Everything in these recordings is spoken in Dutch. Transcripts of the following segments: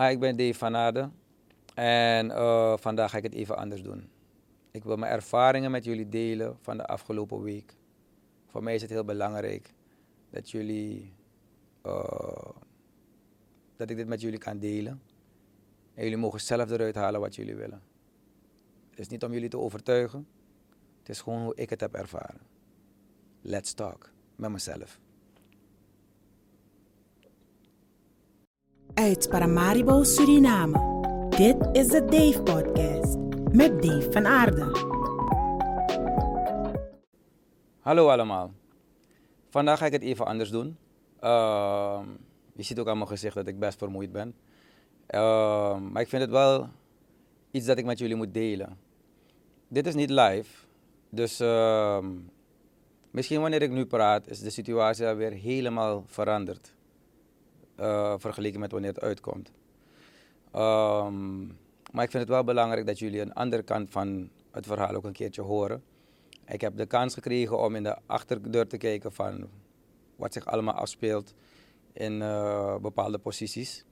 Hi, ik ben Dave van Aarde. En uh, vandaag ga ik het even anders doen. Ik wil mijn ervaringen met jullie delen van de afgelopen week. Voor mij is het heel belangrijk dat jullie. Uh, dat ik dit met jullie kan delen. En jullie mogen zelf eruit halen wat jullie willen. Het is niet om jullie te overtuigen. Het is gewoon hoe ik het heb ervaren. Let's talk met mezelf. Uit Paramaribo, Suriname. Dit is de Dave Podcast met Dave van Aarde. Hallo allemaal. Vandaag ga ik het even anders doen. Uh, je ziet ook aan mijn gezicht dat ik best vermoeid ben. Uh, maar ik vind het wel iets dat ik met jullie moet delen. Dit is niet live. Dus uh, misschien wanneer ik nu praat, is de situatie alweer helemaal veranderd. Uh, vergeleken met wanneer het uitkomt. Um, maar ik vind het wel belangrijk dat jullie een andere kant van het verhaal ook een keertje horen. Ik heb de kans gekregen om in de achterdeur te kijken van wat zich allemaal afspeelt in uh, bepaalde posities.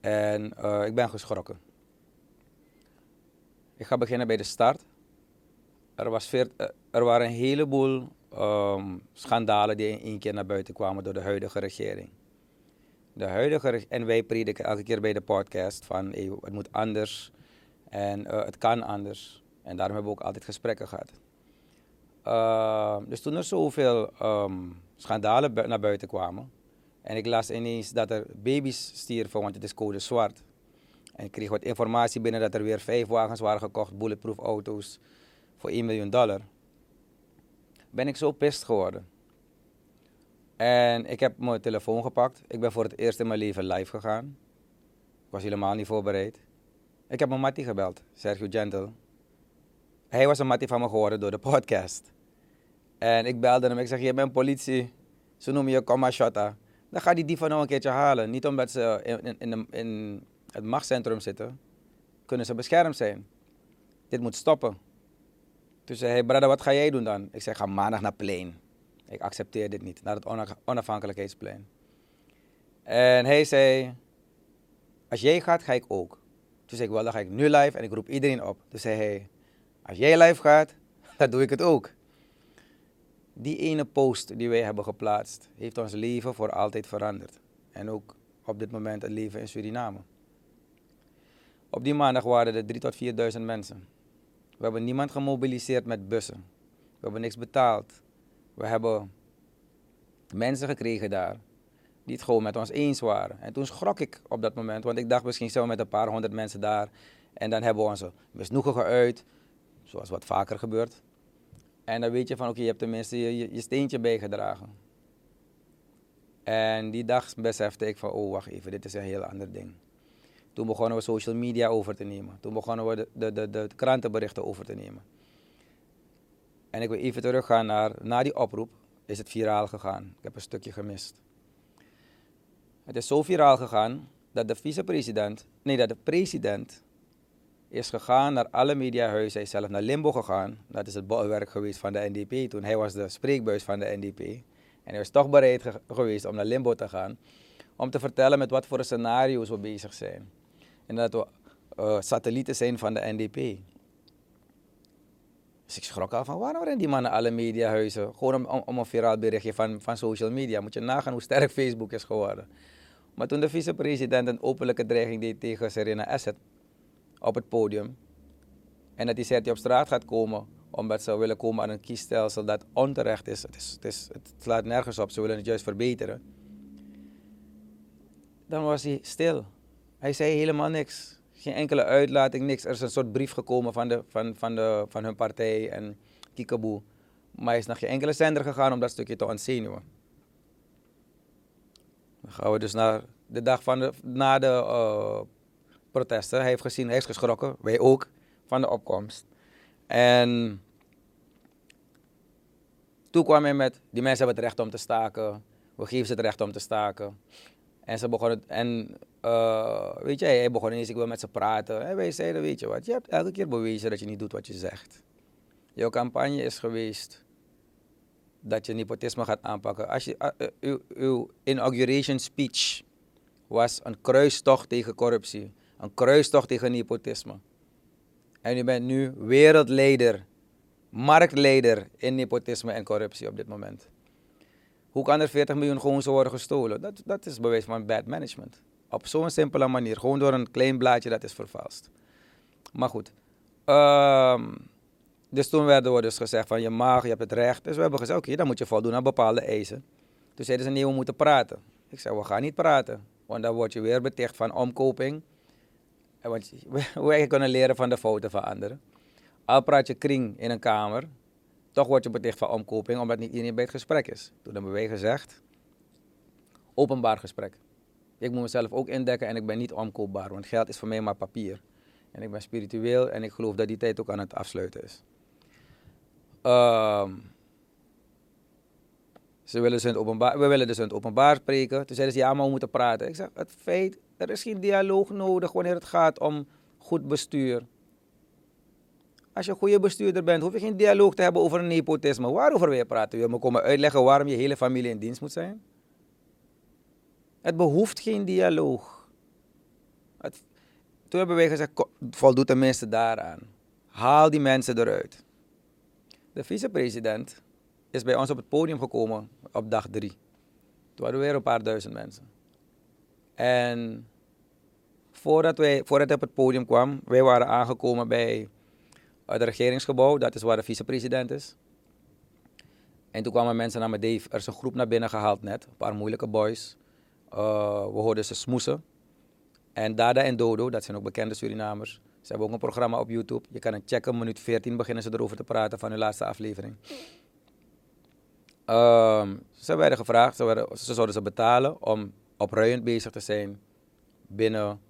En uh, ik ben geschrokken. Ik ga beginnen bij de start. Er, was er waren een heleboel um, schandalen die in één keer naar buiten kwamen door de huidige regering de huidige, en wij prediken elke keer bij de podcast van het moet anders en uh, het kan anders. En daarom hebben we ook altijd gesprekken gehad. Uh, dus toen er zoveel um, schandalen naar buiten kwamen, en ik las ineens dat er baby's stierven, want het is code zwart. En ik kreeg wat informatie binnen dat er weer vijf wagens waren gekocht, bulletproof auto's, voor 1 miljoen dollar. Ben ik zo pist geworden. En ik heb mijn telefoon gepakt. Ik ben voor het eerst in mijn leven live gegaan. Ik was helemaal niet voorbereid. Ik heb mijn Mattie gebeld, Sergio Gentle. Hij was een Mattie van me geworden door de podcast. En ik belde hem. Ik zeg, je bent politie. Ze noemen je Comma Shotta. Dan ga die dieven nou een keertje halen. Niet omdat ze in, in, in het machtscentrum zitten. Kunnen ze beschermd zijn. Dit moet stoppen. Toen zei hij, brother, wat ga jij doen dan? Ik zeg, ga maandag naar Plain. Ik accepteer dit niet, naar het onafhankelijkheidsplein. En hij zei, als jij gaat, ga ik ook. Toen zei ik, wel, dan ga ik nu live en ik roep iedereen op. Toen zei hij, als jij live gaat, dan doe ik het ook. Die ene post die wij hebben geplaatst, heeft ons leven voor altijd veranderd. En ook op dit moment het leven in Suriname. Op die maandag waren er 3.000 tot 4.000 mensen. We hebben niemand gemobiliseerd met bussen. We hebben niks betaald. We hebben mensen gekregen daar die het gewoon met ons eens waren. En toen schrok ik op dat moment, want ik dacht misschien zijn met een paar honderd mensen daar. En dan hebben we onze misnoegen geuit, zoals wat vaker gebeurt. En dan weet je van oké, je hebt tenminste je, je steentje bijgedragen. En die dag besefte ik van oh wacht even, dit is een heel ander ding. Toen begonnen we social media over te nemen. Toen begonnen we de, de, de krantenberichten over te nemen. En ik wil even teruggaan naar, na die oproep is het viraal gegaan. Ik heb een stukje gemist. Het is zo viraal gegaan dat de vicepresident, nee, dat de president is gegaan naar alle mediahuizen. Hij is zelf naar Limbo gegaan. Dat is het bolwerk geweest van de NDP. Toen hij was de spreekbuis van de NDP. En hij was toch bereid geweest om naar Limbo te gaan. Om te vertellen met wat voor scenario's we bezig zijn. En dat we uh, satellieten zijn van de NDP. Dus ik schrok al van waarom rennen die mannen alle mediahuizen? Gewoon om, om een viraal berichtje van, van social media. Moet je nagaan hoe sterk Facebook is geworden. Maar toen de vicepresident een openlijke dreiging deed tegen Serena Asset op het podium. En dat hij zei dat hij op straat gaat komen omdat ze willen komen aan een kiesstelsel dat onterecht is. Het, is, het, is, het slaat nergens op, ze willen het juist verbeteren. Dan was hij stil. Hij zei helemaal niks geen enkele uitlating, niks. Er is een soort brief gekomen van, de, van, van, de, van hun partij en Kikaboe. Maar hij is naar geen enkele zender gegaan om dat stukje te ontzenuwen. Dan gaan we dus naar de dag van de, na de uh, protesten. Hij heeft gezien, hij is geschrokken, wij ook, van de opkomst. En toen kwam hij met, die mensen hebben het recht om te staken. We geven ze het recht om te staken. En ze begonnen, en uh, weet je, hij begon ineens, ik wil met ze praten. En wij zeiden, weet je wat, je hebt elke keer bewezen dat je niet doet wat je zegt. Jouw campagne is geweest dat je nepotisme gaat aanpakken. Als je, uh, uw, uw inauguration speech was een kruistocht tegen corruptie. Een kruistocht tegen nepotisme. En u bent nu wereldleider, marktleider in nepotisme en corruptie op dit moment. Hoe kan er 40 miljoen gewoon zo worden gestolen? Dat, dat is bewijs van bad management. Op zo'n simpele manier, gewoon door een klein blaadje dat is vervalst. Maar goed. Ehm, dus toen werden we dus gezegd van je mag, je hebt het recht. Dus we hebben gezegd, oké, dan moet je voldoen aan bepaalde eisen. Toen zeiden ze, nee, we moeten praten. Ik zei, we gaan niet praten. Want dan word je weer beticht van omkoping. Want wij kunnen leren van de fouten van anderen. Al praat je kring in een kamer, toch word je beticht van omkoping, omdat niet iedereen bij het gesprek is. Toen hebben wij gezegd, openbaar gesprek. Ik moet mezelf ook indekken en ik ben niet omkoopbaar, want geld is voor mij maar papier. En ik ben spiritueel en ik geloof dat die tijd ook aan het afsluiten is. Ehm, ze willen dus in openbaar, we willen dus in het openbaar spreken. Toen zeiden ze, ja, maar we moeten praten. Ik zeg, het feit, er is geen dialoog nodig wanneer het gaat om goed bestuur. Als je een goede bestuurder bent, hoef je geen dialoog te hebben over nepotisme. Waarover wil je praten? Wil je me komen uitleggen waarom je hele familie in dienst moet zijn? Het behoeft geen dialoog. Het, toen hebben wij gezegd, voldoet tenminste daaraan. Haal die mensen eruit. De vicepresident is bij ons op het podium gekomen op dag drie. Toen we weer een paar duizend mensen. En voordat, wij, voordat hij op het podium kwam, wij waren aangekomen bij het regeringsgebouw, dat is waar de vicepresident is. En toen kwamen mensen naar me, Dave, er is een groep naar binnen gehaald net, een paar moeilijke boys. Uh, we hoorden ze smoesen. En Dada en Dodo, dat zijn ook bekende Surinamers. Ze hebben ook een programma op YouTube. Je kan het checken, minuut 14 beginnen ze erover te praten van hun laatste aflevering. Um, ze werden gevraagd, ze, werden, ze zouden ze betalen om opruiend bezig te zijn binnen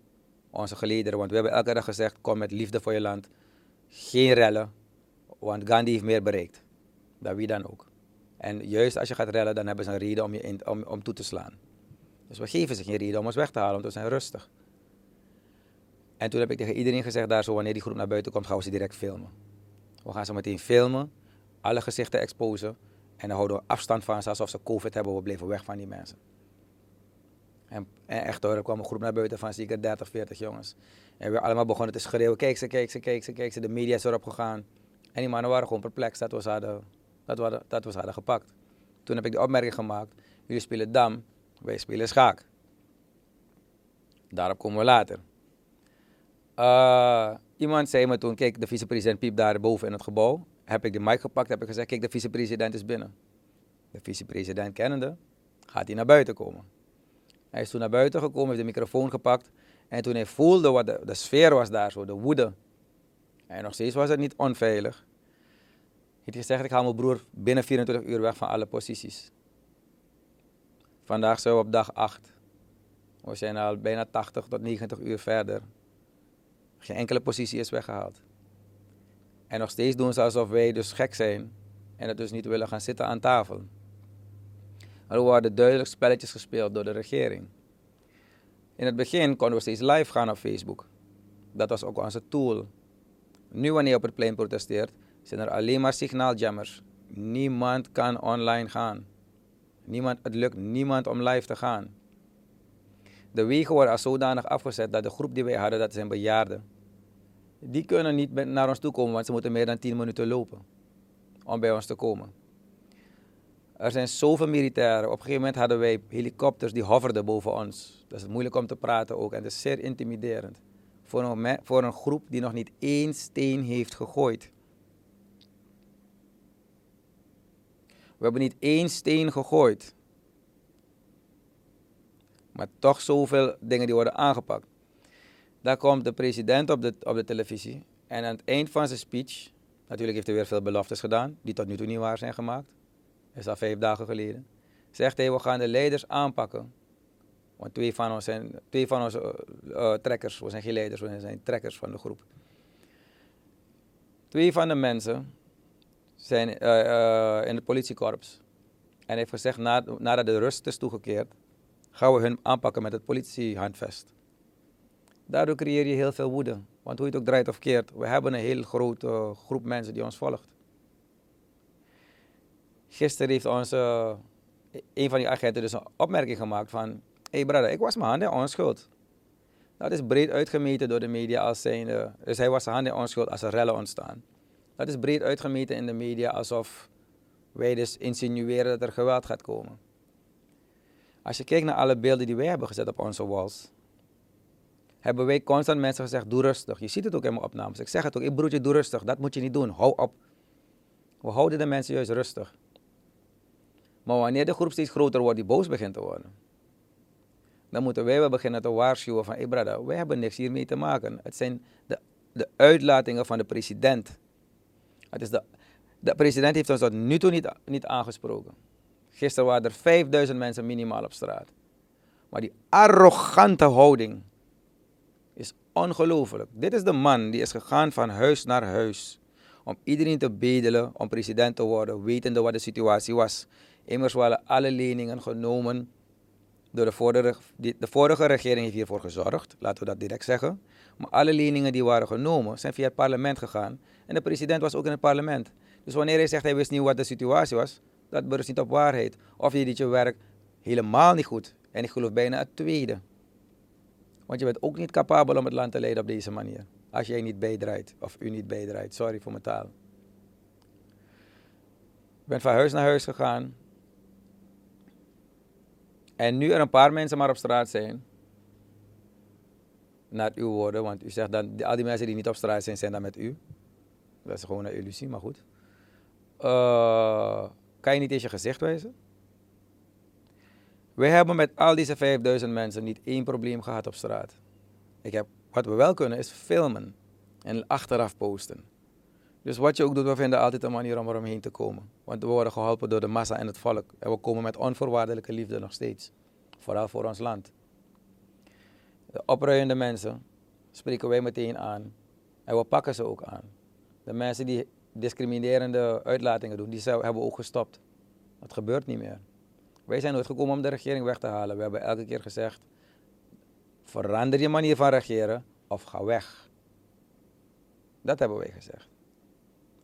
onze gelederen. Want we hebben elke dag gezegd, kom met liefde voor je land. Geen rellen, want Gandhi heeft meer bereikt. Dan wie dan ook. En juist als je gaat rellen, dan hebben ze een reden om je in, om, om toe te slaan. Dus we geven ze geen reden om ons weg te halen, want we zijn rustig. En toen heb ik tegen iedereen gezegd, daar zo, wanneer die groep naar buiten komt, gaan we ze direct filmen. We gaan ze meteen filmen, alle gezichten exposen. En dan houden we afstand van ze alsof ze COVID hebben. We bleven weg van die mensen. En, echt hoor, er kwam een groep naar buiten van zeker 30, 40 jongens. En we allemaal begonnen te schreeuwen. Kijk ze, kijk ze, kijk ze, kijk ze. De media is erop gegaan. En die mannen waren gewoon perplex dat we ze hadden, dat we, dat we hadden gepakt. Toen heb ik de opmerking gemaakt. Jullie spelen dam, wij spelen schaak. Daarop komen we later. Uh, iemand zei me toen, kijk, de vicepresident piep daar boven in het gebouw. Heb ik de mic gepakt, heb ik gezegd, kijk, de vicepresident is binnen. De vicepresident kennende, gaat hij naar buiten komen. Hij is toen naar buiten gekomen, heeft de microfoon gepakt. En toen hij voelde wat de, sfeer was daar zo, de woede. En nog steeds was het niet onveilig. Heeft hij gezegd, ik haal mijn broer binnen 24 uur weg van alle posities. Vandaag zijn we op dag 8. We zijn al bijna 80 tot 90 uur verder. Geen enkele positie is weggehaald. En nog steeds doen ze alsof wij dus gek zijn en het dus niet willen gaan zitten aan tafel. Er worden duidelijk spelletjes gespeeld door de regering. In het begin konden we steeds live gaan op Facebook. Dat was ook onze tool. Nu wanneer je op het plein protesteert, zijn er alleen maar signaaljammers. Niemand kan online gaan. Niemand, het lukt niemand om live te gaan. De wegen worden als zodanig afgezet dat de groep die wij hadden, dat zijn bejaarden. Die kunnen niet naar ons toe komen, want ze moeten meer dan 10 minuten lopen om bij ons te komen. Er zijn zoveel militairen. Op een gegeven moment hadden wij helikopters die hoverden boven ons. Dat is moeilijk om te praten ook en dat is zeer intimiderend. Voor een, voor een groep die nog niet één steen heeft gegooid. We hebben niet één steen gegooid. Maar toch zoveel dingen die worden aangepakt. Daar komt de president op de, op de televisie. En aan het eind van zijn speech, natuurlijk heeft hij weer veel beloftes gedaan, die tot nu toe niet waar zijn gemaakt. Is al vijf dagen geleden. Zegt hij, we gaan de leiders aanpakken. Want twee van ons zijn twee van onze uh, trekkers, we zijn geen leiders, we zijn trekkers van de groep. Twee van de mensen zijn uh, in het politiekorps. En heeft gezegd, nadat de rust is toegekeerd, gaan we hun aanpakken met het politiehandvest. Daardoor creëer je heel veel woede. Want hoe je het ook draait of keert, we hebben een heel grote groep mensen die ons volgt. Gisteren heeft onze, een van die agenten dus een opmerking gemaakt van, hey brother, ik was mijn handen onschuld. Dat is breed uitgemeten door de media als zijnde. Dus hij was zijn handen onschuld als er rellen ontstaan. Dat is breed uitgemeten in de media alsof wij dus insinueren dat er geweld gaat komen. Als je kijkt naar alle beelden die wij hebben gezet op onze walls, hebben wij constant mensen gezegd: doe rustig. Je ziet het ook in mijn opnames. Ik zeg het ook: ik broertje, doe rustig. Dat moet je niet doen. Hou op. We houden de mensen juist rustig. Maar wanneer de groep steeds groter wordt, die boos begint te worden, dan moeten wij wel beginnen te waarschuwen van, hey brada, wij hebben niks hiermee te maken. Het zijn de, de uitlatingen van de president. Het is de, de president heeft ons tot nu toe niet, niet aangesproken. Gisteren waren er 5000 mensen minimaal op straat. Maar die arrogante houding is ongelooflijk. Dit is de man die is gegaan van huis naar huis om iedereen te bedelen om president te worden, wetende wat de situatie was. Immers waren alle leningen genomen door de vorige, de vorige regering heeft hiervoor gezorgd, laten we dat direct zeggen. Maar alle leningen die waren genomen zijn via het parlement gegaan. En de president was ook in het parlement. Dus wanneer hij zegt hij wist niet wat de situatie was, dat berust niet op waarheid. Of je doet je werk helemaal niet goed. En ik geloof bijna het tweede. Want je bent ook niet capabel om het land te leiden op deze manier. Als jij niet bijdraait, of u niet bijdraait. Sorry voor mijn taal. Ik ben van huis naar huis gegaan. En nu er een paar mensen maar op straat zijn, naar uw woorden, want u zegt dan, al die mensen die niet op straat zijn, zijn dan met u. Dat is gewoon een illusie, maar goed. Uh, kan je niet eens je gezicht wijzen? We hebben met al deze 5000 mensen niet één probleem gehad op straat. Ik heb, wat we wel kunnen is filmen en achteraf posten. Dus wat je ook doet, we vinden altijd een manier om eromheen te komen. Want we worden geholpen door de massa en het volk. En we komen met onvoorwaardelijke liefde nog steeds. Vooral voor ons land. De opruiende mensen spreken wij meteen aan. En we pakken ze ook aan. De mensen die discriminerende uitlatingen doen, die hebben we ook gestopt. Dat gebeurt niet meer. Wij zijn nooit gekomen om de regering weg te halen. We hebben elke keer gezegd, verander je manier van regeren of ga weg. Dat hebben wij gezegd.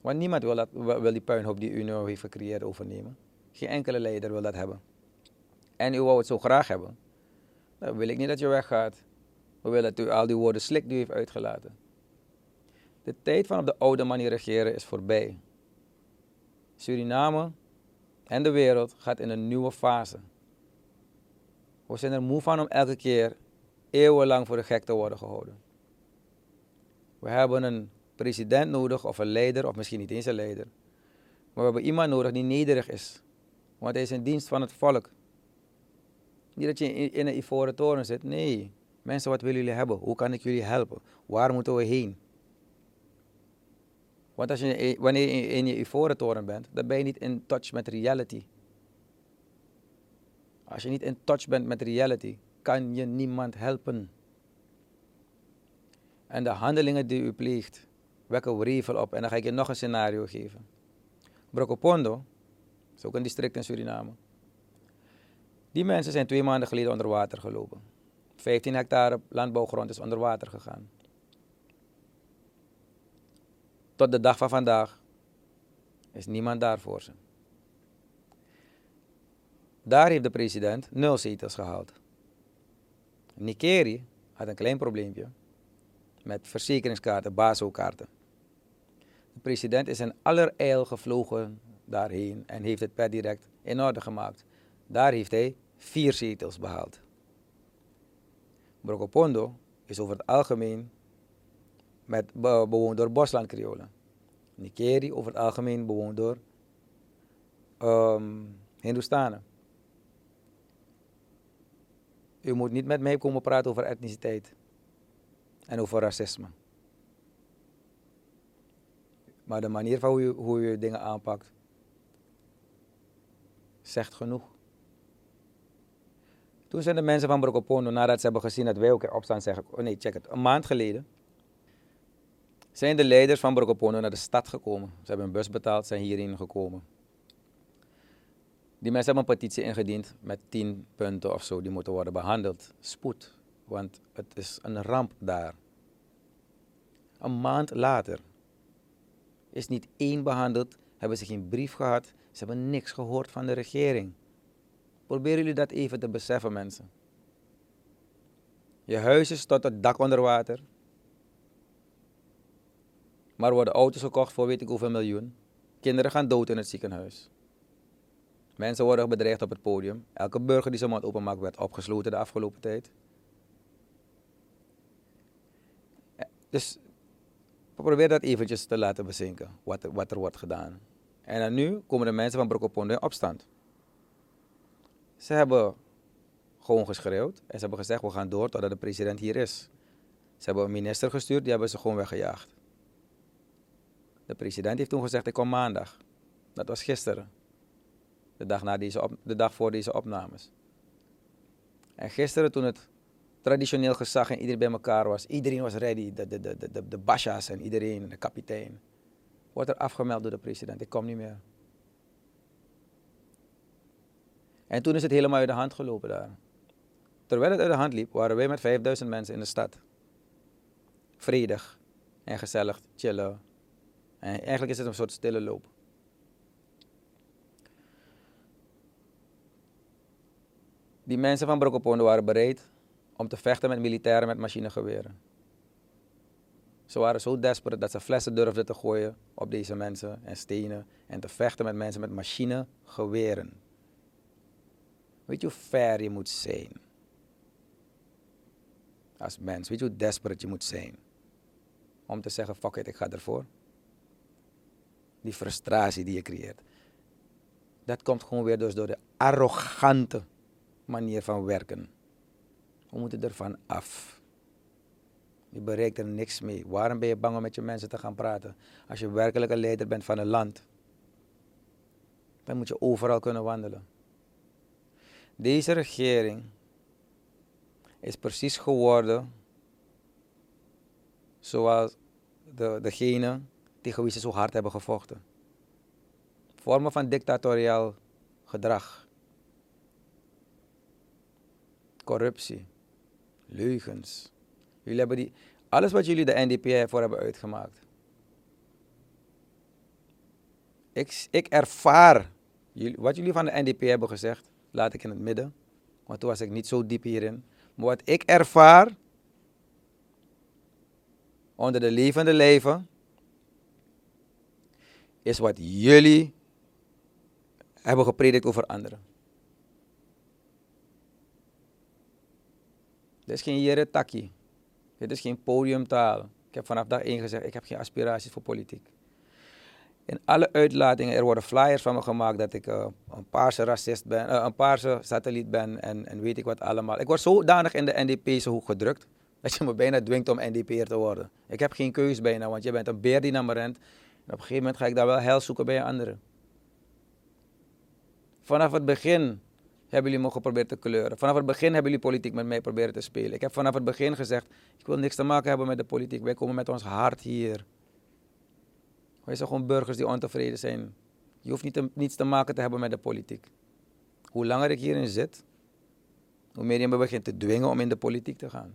Want niemand wil, dat, wil die puinhoop die u nu heeft gecreëerd overnemen. Geen enkele leider wil dat hebben. En u wou het zo graag hebben. Dan wil ik niet dat je weggaat. We willen dat u al die woorden slik die u heeft uitgelaten. De tijd van op de oude manier regeren is voorbij. Suriname en de wereld gaat in een nieuwe fase. We zijn er moe van om elke keer eeuwenlang voor de gek te worden gehouden. We hebben een president nodig of een leider, of misschien niet eens een leider. Maar we hebben iemand nodig die nederig is. Want hij is in dienst van het volk. Niet dat je in een ivoren toren zit. Nee. Mensen, wat willen jullie hebben? Hoe kan ik jullie helpen? Waar moeten we heen? Want als je, wanneer je in je ivoren toren bent, dan ben je niet in touch met reality. Als je niet in touch bent met reality, kan je niemand helpen. En de handelingen die u pleegt, wekken wrevel op. En dan ga ik je nog een scenario geven. Brokopondo, is ook een district in Suriname. Die mensen zijn twee maanden geleden onder water gelopen. 15 hectare landbouwgrond is onder water gegaan. Tot de dag van vandaag is niemand daar voor ze. Daar heeft de president nul zetels gehaald. Nikeri had een klein probleempje met verzekeringskaarten, BASO-kaarten. De president is in allerijl gevlogen daarheen en heeft het per direct in orde gemaakt. Daar heeft hij vier zetels behaald. Brokopondo is over het algemeen met bewoond door Bosland-Creolen. Nikeri over het algemeen bewoond door um, Hindustanen. U moet niet met mij komen praten over etniciteit en over racisme. Maar de manier van hoe je, hoe je dingen aanpakt, zegt genoeg. Toen zijn de mensen van Brokopondo, nadat ze hebben gezien dat wij ook opstaan, zeggen: Oh nee, check het. Een maand geleden zijn de leiders van Brokopondo naar de stad gekomen. Ze hebben een bus betaald, zijn hierheen gekomen. Die mensen hebben een petitie ingediend met tien punten of zo, die moeten worden behandeld. Spoed, want het is een ramp daar. Een maand later is niet één behandeld, hebben ze geen brief gehad, ze hebben niks gehoord van de regering. Proberen jullie dat even te beseffen, mensen. Je huis is tot het dak onder water. Maar worden auto's gekocht voor weet ik hoeveel miljoen. Kinderen gaan dood in het ziekenhuis. Mensen worden bedreigd op het podium. Elke burger die zijn mond openmaakt werd opgesloten de afgelopen tijd. Dus probeer dat eventjes te laten bezinken, wat, wat er wordt gedaan. En dan nu komen de mensen van Brokopondo in opstand. Ze hebben gewoon geschreeuwd en ze hebben gezegd, we gaan door totdat de president hier is. Ze hebben een minister gestuurd, die hebben ze gewoon weggejaagd. De president heeft toen gezegd, ik kom maandag. Dat was gisteren. De dag, na deze op, de dag voor deze opnames. En gisteren toen het traditioneel gezag en iedereen bij elkaar was. Iedereen was ready, de, de, de, de, de basha's en iedereen, de kapitein. Wordt er afgemeld door de president, ik kom niet meer. En toen is het helemaal uit de hand gelopen daar. Terwijl het uit de hand liep, waren wij met 5000 mensen in de stad. Vredig en gezellig, chillen. En eigenlijk is het een soort stille loop. Die mensen van Brokopondo waren bereid om te vechten met militairen met machinegeweren. Ze waren zo desperate dat ze flessen durfden te gooien op deze mensen en stenen en te vechten met mensen met machinegeweren. Weet je hoe ver je moet zijn? Als mens, weet je hoe desperate je moet zijn? Om te zeggen, fuck it, ik ga ervoor. Die frustratie die je creëert. Dat komt gewoon weer dus door de arrogante manier van werken. We moeten ervan af. Je bereikt er niks mee. Waarom ben je bang om met je mensen te gaan praten? Als je werkelijk een leider bent van een land, dan moet je overal kunnen wandelen. Deze regering is precies geworden zoals de, degene tegen wie ze zo hard hebben gevochten. Vormen van dictatoriaal gedrag. Corruptie leugens. Jullie hebben die, alles wat jullie de NDP voor hebben uitgemaakt. Ik, ik ervaar, jullie, wat jullie van de NDP hebben gezegd, laat ik in het midden. Want toen was ik niet zo diep hierin. Maar wat ik ervaar, onder de levende leven, is wat jullie hebben gepredikt over anderen. Dit is geen jere takkie. Dit is geen podiumtaal. Ik heb vanaf dag één gezegd, ik heb geen aspiraties voor politiek. In alle uitlatingen, er worden flyers van me gemaakt dat ik uh, een paarse racist ben, uh, een paarse satelliet ben en, en weet ik wat allemaal. Ik word zodanig in de NDP's hoek gedrukt, dat je me bijna dwingt om NDP'er te worden. Ik heb geen keus bijna, want je bent een beer die naar me rent. En op een gegeven moment ga ik daar wel hel zoeken bij een andere. Vanaf het begin hebben jullie me geprobeerd te kleuren. Vanaf het begin hebben jullie politiek met mij proberen te spelen. Ik heb vanaf het begin gezegd, ik wil niks te maken hebben met de politiek. Wij komen met ons hart hier. Wij zijn gewoon burgers die ontevreden zijn. Je hoeft niet te, niets te maken te hebben met de politiek. Hoe langer ik hierin zit, hoe meer je me begint te dwingen om in de politiek te gaan.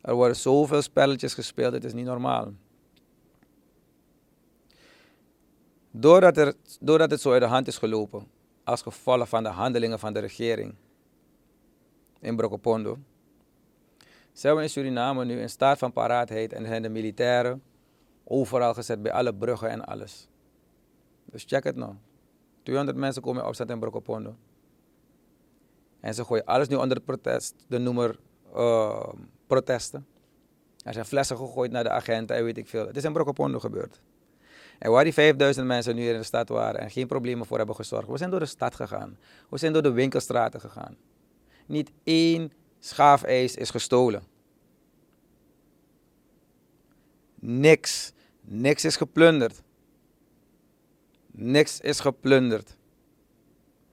Er worden zoveel spelletjes gespeeld, het is niet normaal. Doordat, er, doordat het zo uit de hand is gelopen, als gevolg van de handelingen van de regering in Brokopondo, zijn we in Suriname nu in staat van paraatheid en zijn de militairen overal gezet bij alle bruggen en alles. Dus check het nou. 200 mensen komen opstand in Brokopondo. En ze gooien alles nu onder protest, de noemer uh, protesten. Er zijn flessen gegooid naar de agenten en weet ik veel. Het is in Brokopondo gebeurd. En waar die 5000 mensen nu in de stad waren en geen problemen voor hebben gezorgd. We zijn door de stad gegaan. We zijn door de winkelstraten gegaan. Niet één schaafijs is gestolen. Niks. Niks is geplunderd. Niks is geplunderd.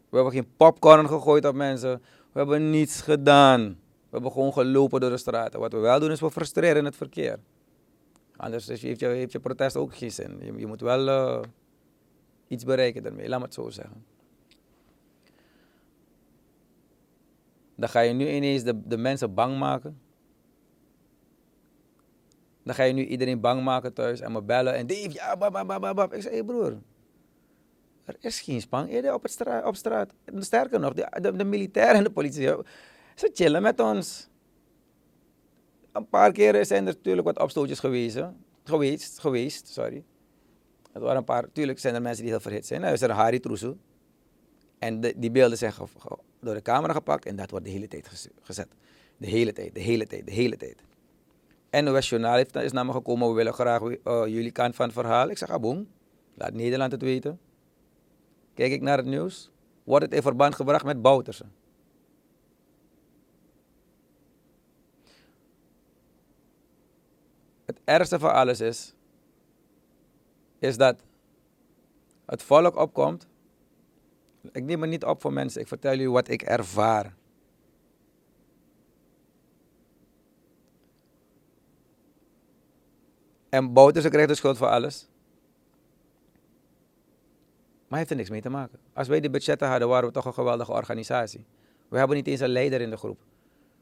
We hebben geen popcorn gegooid op mensen. We hebben niets gedaan. We hebben gewoon gelopen door de straten. Wat we wel doen is we frustreren het verkeer. Anders heeft je, heeft je protest ook geen zin. Je, je moet wel uh, iets bereiken daarmee, laat me het zo zeggen. Dan ga je nu ineens de, de mensen bang maken. Dan ga je nu iedereen bang maken thuis en me bellen en Dave, ja, bab. Ik zeg, hé broer, Er is geen Spanjaarden op, het stra op straat. Sterker nog, de, de, de militairen en de politie, ze chillen met ons. Een paar keren zijn er natuurlijk wat opstootjes geweest. Geweest, geweest, sorry. Het waren een paar, natuurlijk zijn er mensen die heel verhit zijn. Er is er Harry Troesel. En de, die beelden zijn door de camera gepakt en dat wordt de hele tijd gezet. De hele tijd, de hele tijd, de hele tijd. En de Journaal heeft, is naar me gekomen, we willen graag uh, jullie kant van het verhaal. Ik zeg, aboom, laat Nederland het weten. Kijk ik naar het nieuws, wordt het in verband gebracht met Boutersen. Het ergste van alles is, is dat het volk opkomt. Ik neem het niet op voor mensen, ik vertel jullie wat ik ervaar. En Bouterse krijgt de schuld voor alles. Maar heeft er niks mee te maken. Als wij die budgetten hadden, waren we toch een geweldige organisatie. We hebben niet eens een leider in de groep.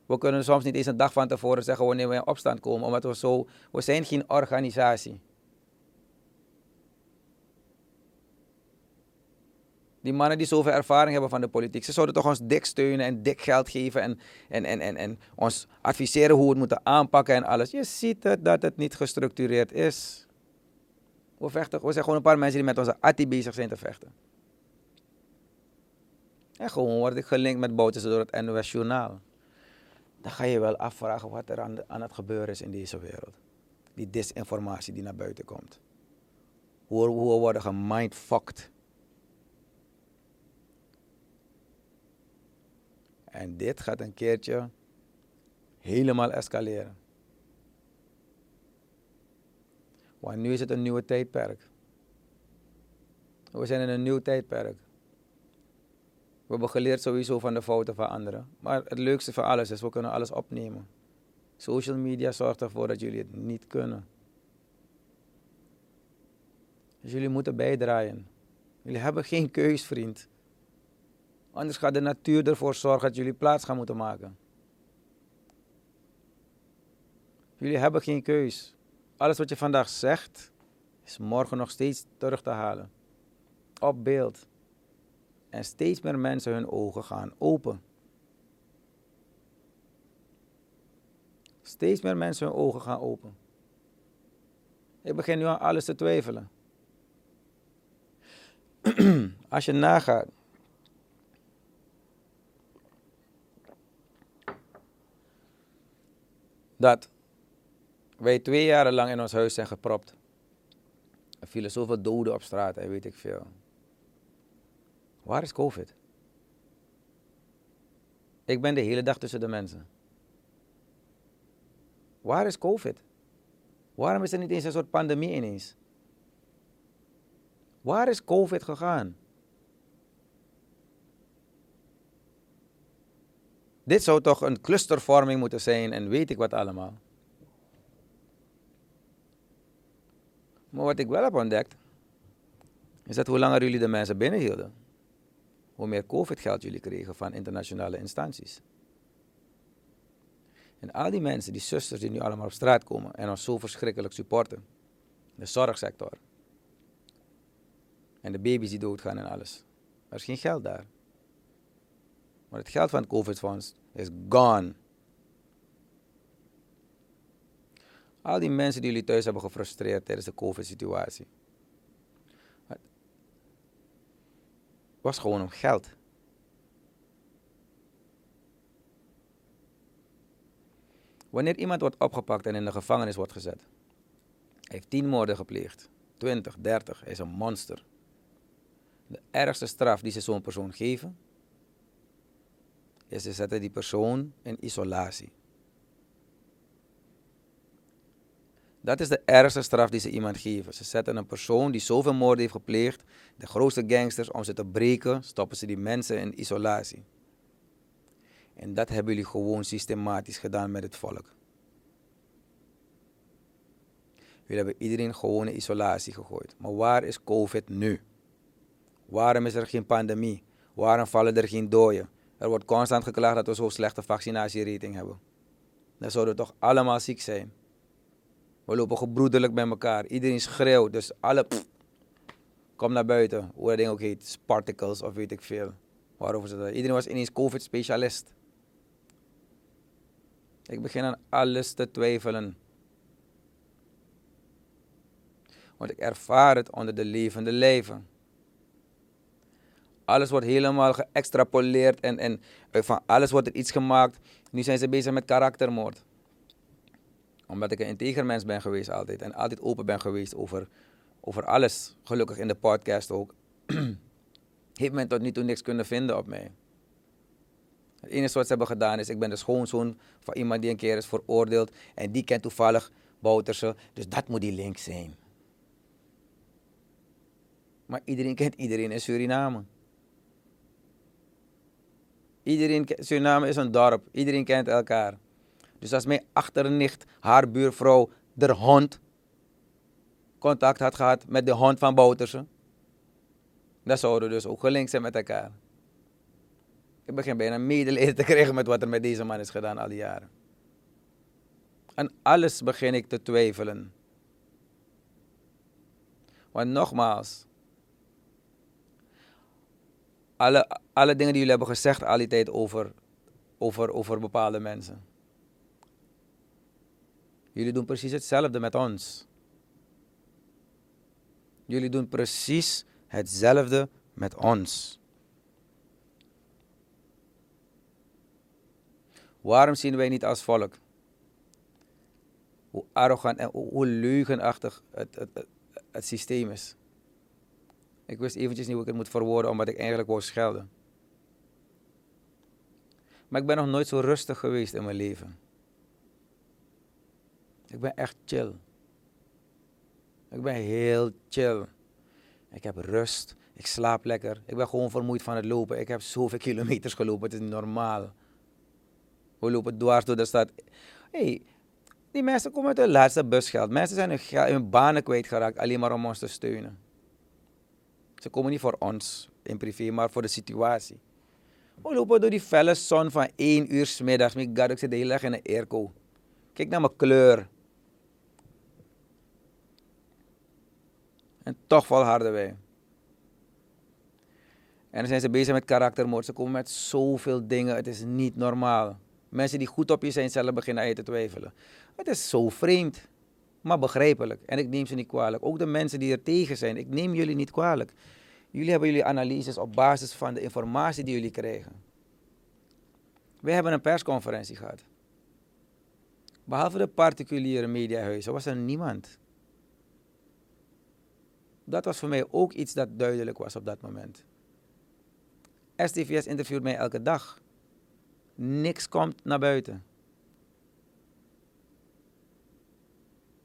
We kunnen soms niet eens een dag van tevoren zeggen wanneer we in opstand komen, omdat we zo, we zijn geen organisatie. Die mannen die zoveel ervaring hebben van de politiek, ze zouden toch ons dik steunen en dik geld geven en, en, en, en, en ons adviseren hoe we het moeten aanpakken en alles. Je ziet het dat het niet gestructureerd is. We, vechten, we zijn gewoon een paar mensen die met onze atti bezig zijn te vechten. En gewoon word ik gelinkt met bootjes door het NOS Journaal. Dan ga je wel afvragen wat er aan, aan het gebeuren is in deze wereld. Die disinformatie die naar buiten komt. Hoe, hoe we worden gemindfucked En dit gaat een keertje helemaal escaleren. Want nu is het een nieuwe tijdperk. We zijn in een nieuw tijdperk. We hebben geleerd sowieso van de fouten van anderen. Maar het leukste van alles is, we kunnen alles opnemen. Social media zorgt ervoor dat jullie het niet kunnen. Dus jullie moeten bijdraaien. Jullie hebben geen keus, vriend. Anders gaat de natuur ervoor zorgen dat jullie plaats gaan moeten maken. Jullie hebben geen keus. Alles wat je vandaag zegt, is morgen nog steeds terug te halen. Op beeld. En steeds meer mensen hun ogen gaan open. Steeds meer mensen hun ogen gaan open. Ik begin nu aan alles te twijfelen. Als je nagaat dat wij twee jaren lang in ons huis zijn gepropt. Er vielen zoveel doden op straat en weet ik veel. Waar is COVID? Ik ben de hele dag tussen de mensen. Waar is COVID? Waarom is er niet eens een soort pandemie ineens? Waar is COVID gegaan? Dit zou toch een clustervorming moeten zijn en weet ik wat allemaal. Maar wat ik wel heb ontdekt, is dat hoe langer jullie de mensen binnenhielden, hoe meer COVID-geld jullie kregen van internationale instanties. En al die mensen, die zusters die nu allemaal op straat komen en ons zo verschrikkelijk supporten, de zorgsector, en de baby's die doodgaan en alles, er is geen geld daar. Maar het geld van het COVID-fonds is gone. Al die mensen die jullie thuis hebben gefrustreerd tijdens de COVID-situatie. Was gewoon om geld. Wanneer iemand wordt opgepakt en in de gevangenis wordt gezet, heeft tien moorden gepleegd, 20, 30, hij is een monster. De ergste straf die ze zo'n persoon geven, is ze zetten die persoon in isolatie. Dat is de ergste straf die ze iemand geven. Ze zetten een persoon die zoveel moorden heeft gepleegd, de grootste gangsters, om ze te breken, stoppen ze die mensen in isolatie. En dat hebben jullie gewoon systematisch gedaan met het volk. Jullie hebben iedereen gewoon in isolatie gegooid. Maar waar is COVID nu? Waarom is er geen pandemie? Waarom vallen er geen doden? Er wordt constant geklaagd dat we zo'n slechte vaccinatierating hebben. Dan zouden we toch allemaal ziek zijn. We lopen gebroederlijk bij elkaar. Iedereen schreeuwt. Dus alle. Kom naar buiten, hoe dat ding ook heet, Spartacles of weet ik veel. Waarover ze dat. Iedereen was ineens COVID-specialist. Ik begin aan alles te twijfelen. Want ik ervaar het onder de levende leven. Alles wordt helemaal geëxtrapoleerd en, en van alles wordt er iets gemaakt. Nu zijn ze bezig met karaktermoord. Omdat ik een integer mens ben geweest altijd en altijd open ben geweest over, over alles. Gelukkig in de podcast ook. Heeft men tot nu toe niks kunnen vinden op mij. Het enige wat ze hebben gedaan is, ik ben de schoonzoon van iemand die een keer is veroordeeld. En die kent toevallig Bouterse. Dus dat moet die link zijn. Maar iedereen kent iedereen in Suriname. Iedereen, Suriname is een dorp. Iedereen kent elkaar. Dus als mijn achternicht, haar buurvrouw, de hond, contact had gehad met de hond van Bouterse, dan zouden we dus ook gelinkt zijn met elkaar. Ik begin bijna medelijden te krijgen met wat er met deze man is gedaan al die jaren. En alles begin ik te twijfelen. Want nogmaals, alle, alle dingen die jullie hebben gezegd al die tijd over, over, over bepaalde mensen. Jullie doen precies hetzelfde met ons. Jullie doen precies hetzelfde met ons. Waarom zien wij niet als volk? Hoe arrogant en hoe leugenachtig het, het, het, het systeem is. Ik wist eventjes niet hoe ik het moet verwoorden, omdat ik eigenlijk wou schelden. Maar ik ben nog nooit zo rustig geweest in mijn leven. Ik ben echt chill. Ik ben heel chill. Ik heb rust. Ik slaap lekker. Ik ben gewoon vermoeid van het lopen. Ik heb zoveel kilometers gelopen. Het is normaal. We lopen dwars door de stad. hey, die mensen komen uit hun laatste busgeld. Mensen zijn hun, banen kwijtgeraakt alleen maar om ons te steunen. Ze komen niet voor ons in privé, maar voor de situatie. We lopen door die felle zon van 1 uur s middags. Ik zit de hele dag in een airco. Kijk naar mijn kleur. En toch volharden wij. En dan zijn ze bezig met karaktermoord. Ze komen met zoveel dingen. Het is niet normaal. Mensen die goed op je zijn, zelf beginnen aan je te twijfelen. Het is zo vreemd, maar begrijpelijk. En ik neem ze niet kwalijk. Ook de mensen die er tegen zijn, ik neem jullie niet kwalijk. Jullie hebben jullie analyses op basis van de informatie die jullie krijgen. We hebben een persconferentie gehad. Behalve de particuliere mediahuizen was er niemand. Dat was voor mij ook iets dat duidelijk was op dat moment. STVS interviewt mij elke dag. Niks komt naar buiten.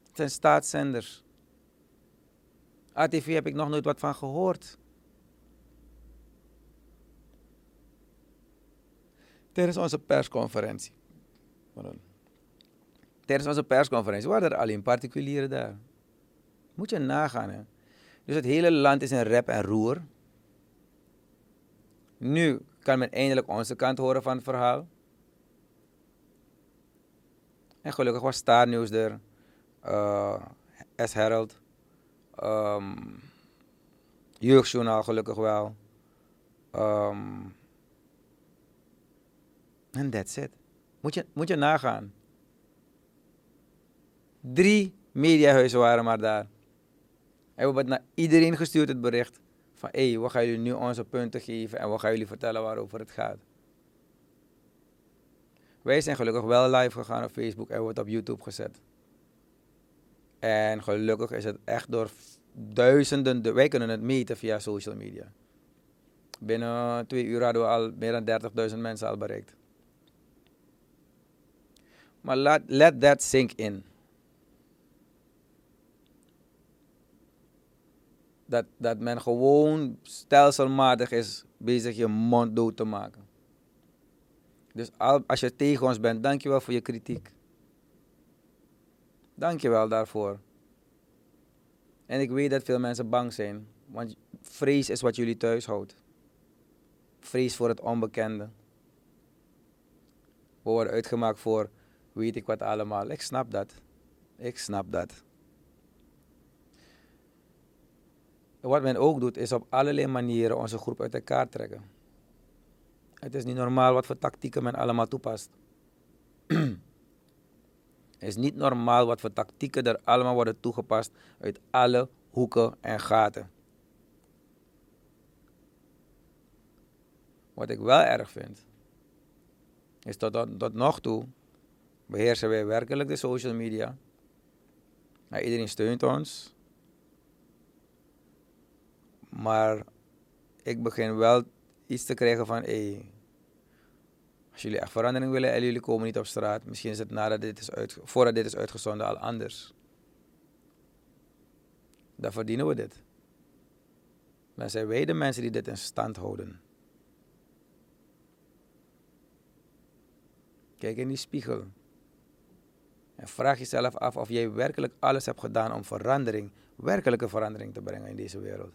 Het zijn staatszenders. ATV heb ik nog nooit wat van gehoord. Tijdens onze persconferentie. Tijdens onze persconferentie waren er alleen particulieren daar. Moet je nagaan, hè. Dus het hele land is in rep en roer. Nu kan men eindelijk onze kant horen van het verhaal. En gelukkig was Star News er, uh, S. Herald, um, Jeugdjournaal gelukkig wel. Um, en that's it. Moet je, moet je nagaan. Drie mediahuizen waren maar daar. En we hebben het naar iedereen gestuurd, het bericht. Van hé, hey, we gaan jullie nu onze punten geven en we gaan jullie vertellen waarover het gaat. Wij zijn gelukkig wel live gegaan op Facebook en hebben het op YouTube gezet. En gelukkig is het echt door duizenden, wij kunnen het meten via social media. Binnen twee uur hadden we al meer dan 30.000 mensen al bereikt. Maar let, let that sink in. Dat, dat men gewoon stelselmatig is bezig je mond dood te maken. Dus als je tegen ons bent, dankjewel voor je kritiek. Dankjewel daarvoor. En ik weet dat veel mensen bang zijn, want vrees is wat jullie thuis houdt. Vrees voor het onbekende. We worden uitgemaakt voor weet ik wat allemaal. Ik snap dat. Ik snap dat. Wat men ook doet, is op allerlei manieren onze groep uit elkaar trekken. Het is niet normaal wat voor tactieken men allemaal toepast. Het is niet normaal wat voor tactieken er allemaal worden toegepast uit alle hoeken en gaten. Wat ik wel erg vind, is tot, tot nog toe beheersen wij werkelijk de social media. Iedereen steunt ons. Maar ik begin wel iets te krijgen van, hey, als jullie echt verandering willen en jullie komen niet op straat, misschien is het nadat dit is voordat dit is uitgezonden al anders. Dan verdienen we dit. Dan zijn wij de mensen die dit in stand houden. Kijk in die spiegel. En vraag jezelf af of jij werkelijk alles hebt gedaan om verandering, werkelijke verandering te brengen in deze wereld.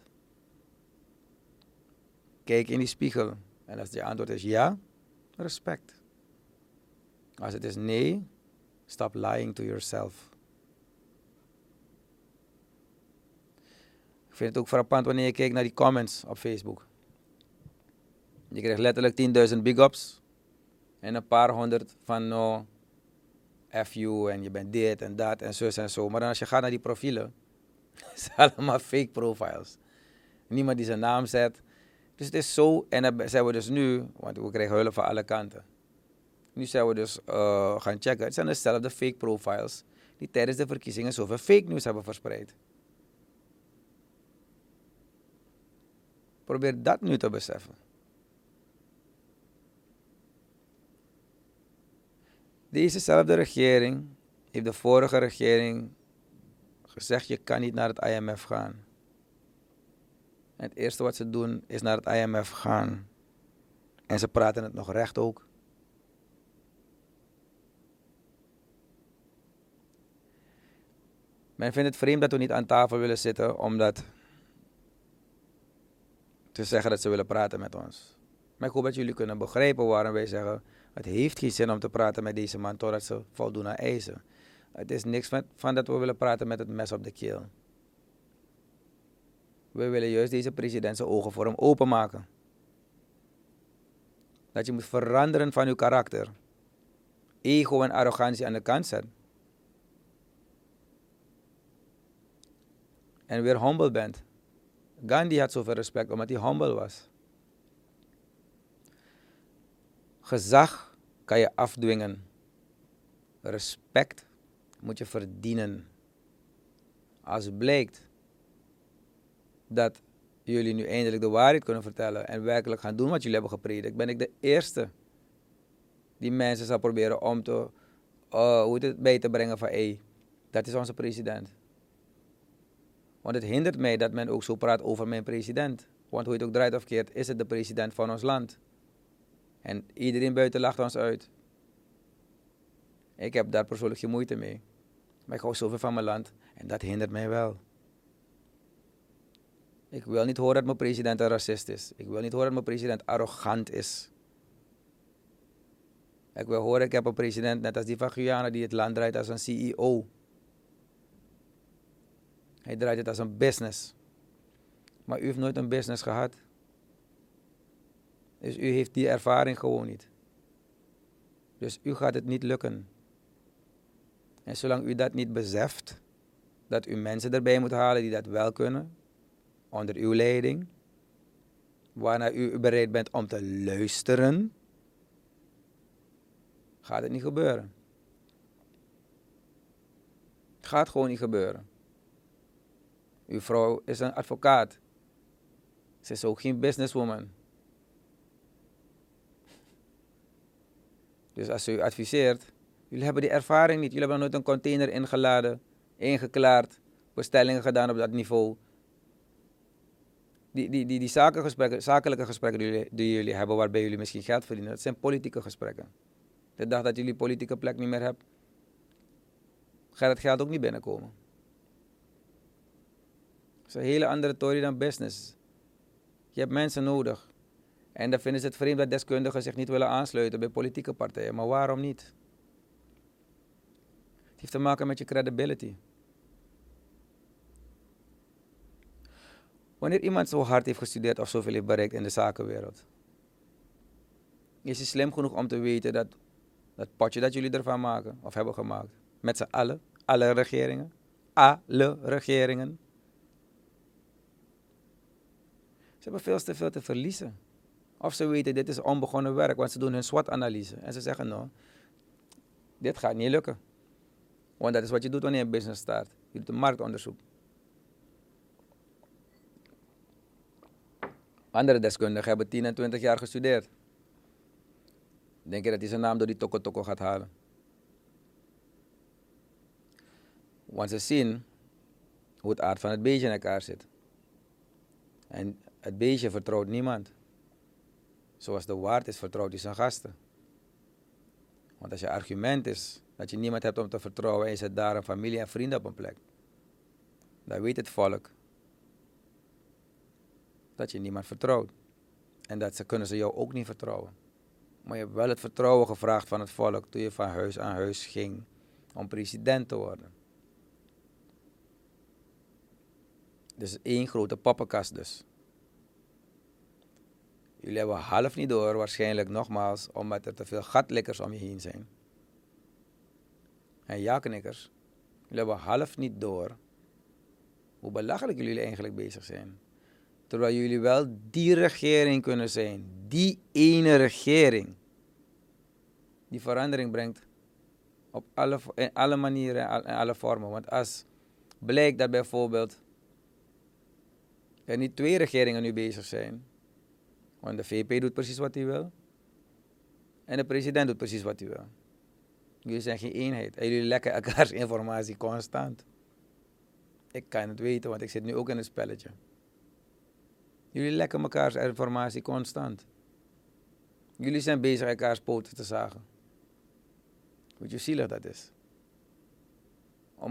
Kijk in die spiegel. En als je antwoord is ja, respect. Als het is nee, stop lying to yourself. Ik vind het ook frappant wanneer je kijkt naar die comments op Facebook. Je krijgt letterlijk 10.000 big ups en een paar honderd van no, F you en je bent dit en dat en zo en zo. Maar dan als je gaat naar die profielen, zijn allemaal fake profiles. Niemand die zijn naam zet. Dus het is zo, en dan zijn we dus nu, want we krijgen hulp van alle kanten. Nu zijn we dus uh, gaan checken. Het zijn dezelfde fake profiles die tijdens de verkiezingen zoveel fake news hebben verspreid. Probeer dat nu te beseffen. Dezezelfde regering heeft de vorige regering gezegd: je kan niet naar het IMF gaan. Het eerste wat ze doen is naar het IMF gaan. En ze praten het nog recht ook. Men vindt het vreemd dat we niet aan tafel willen zitten, omdat te zeggen dat ze willen praten met ons. Maar ik hoop dat jullie kunnen begrijpen waarom wij zeggen het heeft geen zin om te praten met deze man totdat ze voldoen aan eisen. Het is niks van dat we willen praten met het mes op de keel. We willen juist deze president zijn ogen voor hem openmaken. Dat je moet veranderen van je karakter. Ego en arrogantie aan de kant zetten. En weer humble bent. Gandhi had zoveel respect omdat hij humble was. Gezag kan je afdwingen. Respect moet je verdienen. Als blijkt dat jullie nu eindelijk de waarheid kunnen vertellen en werkelijk gaan doen wat jullie hebben gepredikt, ben ik de eerste die mensen zal proberen om te, uh, hoe het bij te brengen van hé, dat is onze president. Want het hindert mij dat men ook zo praat over mijn president. Want hoe je het ook draait of keert, is het de president van ons land. En iedereen buiten lacht ons uit. Ik heb daar persoonlijk geen moeite mee. Maar ik hou zoveel van mijn land en dat hindert mij wel. Ik wil niet horen dat mijn president een racist is. Ik wil niet horen dat mijn president arrogant is. Ik wil horen, ik heb een president net als die van Guyana die het land draait als een CEO. Hij draait het als een business. Maar u heeft nooit een business gehad. Dus u heeft die ervaring gewoon niet. Dus u gaat het niet lukken. En zolang u dat niet beseft, dat u mensen erbij moet halen die dat wel kunnen, onder uw leiding, waarna u bereid bent om te luisteren, gaat het niet gebeuren. Gaat gewoon niet gebeuren. Uw vrouw is een advocaat. Ze is ook geen businesswoman. Dus als u adviseert, jullie hebben die ervaring niet. Jullie hebben nooit een container ingeladen, ingeklaard, bestellingen gedaan op dat niveau. Die, die, die, die zakelijke gesprekken die jullie, die jullie hebben waarbij jullie misschien geld verdienen, dat zijn politieke gesprekken. De dag dat jullie politieke plek niet meer hebt, gaat het geld ook niet binnenkomen. Het is een hele andere tory dan business. Je hebt mensen nodig. En dan vinden ze het vreemd dat deskundigen zich niet willen aansluiten bij politieke partijen. Maar waarom niet? Het heeft te maken met je credibility. Wanneer iemand zo hard heeft gestudeerd of zoveel heeft bereikt in de zakenwereld, is hij slim genoeg om te weten dat dat potje dat jullie ervan maken of hebben gemaakt, met z'n allen, alle regeringen, alle regeringen, ze hebben veel te veel te verliezen. Of ze weten, dit is onbegonnen werk, want ze doen hun SWOT-analyse. En ze zeggen, nou, dit gaat niet lukken. Want dat is wat je doet wanneer je een business start. Je doet een marktonderzoek. Andere deskundigen hebben 10 en 20 jaar gestudeerd. Denk je dat hij zijn naam door die toko toko gaat halen? Want ze zien hoe het aard van het beestje in elkaar zit. En het beestje vertrouwt niemand. Zoals de waard is, vertrouwt hij zijn gasten. Want als je argument is dat je niemand hebt om te vertrouwen en je zet daar een familie en vrienden op een plek, dan weet het volk dat je niemand vertrouwt. En dat ze kunnen ze jou ook niet vertrouwen. Maar je hebt wel het vertrouwen gevraagd van het volk toen je van huis aan huis ging om president te worden. Dus één grote poppenkast dus. Jullie hebben half niet door, waarschijnlijk nogmaals, omdat er te veel gatlikkers om je heen zijn. En ja-knikkers, jullie hebben half niet door hoe belachelijk jullie eigenlijk bezig zijn. Terwijl jullie wel die regering kunnen zijn, die ene regering, die verandering brengt op alle, in alle manieren en alle vormen. Want als blijkt dat bijvoorbeeld er niet twee regeringen nu bezig zijn, want de VP doet precies wat hij wil. En de president doet precies wat hij wil. Jullie zijn geen eenheid. En jullie lekken elkaars informatie constant. Ik kan het weten, want ik zit nu ook in een spelletje. Jullie lekken elkaars informatie constant. Jullie zijn bezig elkaars poten te zagen. Weet je hoe zielig dat is?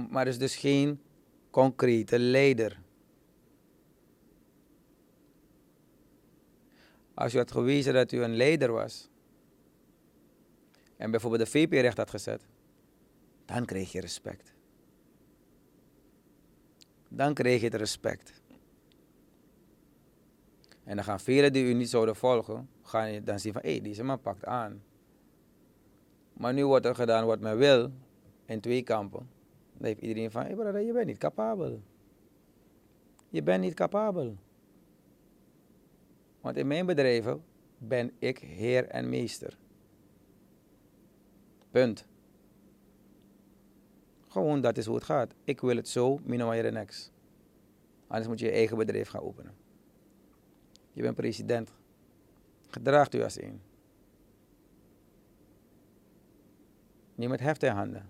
Maar er is dus geen concrete leider. Als u had gewezen dat u een leider was en bijvoorbeeld de VP recht had gezet, dan kreeg je respect. Dan kreeg je het respect. En dan gaan velen die u niet zouden volgen, gaan je dan zien van, hé, hey, deze man pakt aan. Maar nu wordt er gedaan wat men wil, in twee kampen. Dan heeft iedereen van, hé je bent niet capabel. Je bent niet capabel. Want in mijn bedrijven ben ik heer en meester. Punt. Gewoon, dat is hoe het gaat. Ik wil het zo, minimum next. Anders moet je je eigen bedrijf gaan openen. Je bent president. Gedraagt u als een. Niemand heft in handen.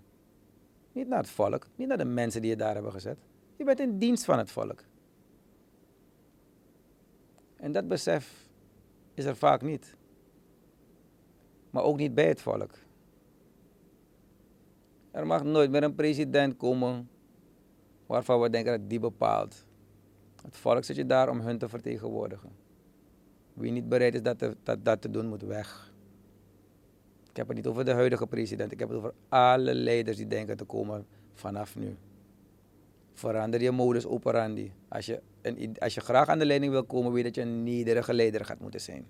Niet naar het volk, niet naar de mensen die je daar hebben gezet. Je bent in dienst van het volk. En dat besef is er vaak niet. Maar ook niet bij het volk. Er mag nooit meer een president komen waarvan we denken dat die bepaalt. Het volk zit je daar om hun te vertegenwoordigen. Wie niet bereid is dat te, dat, dat te doen, moet weg. Ik heb het niet over de huidige president. Ik heb het over alle leiders die denken te komen vanaf nu. Verander je modus operandi. Als je, een, als je graag aan de leiding wil komen, weet dat je een nederige leider gaat moeten zijn.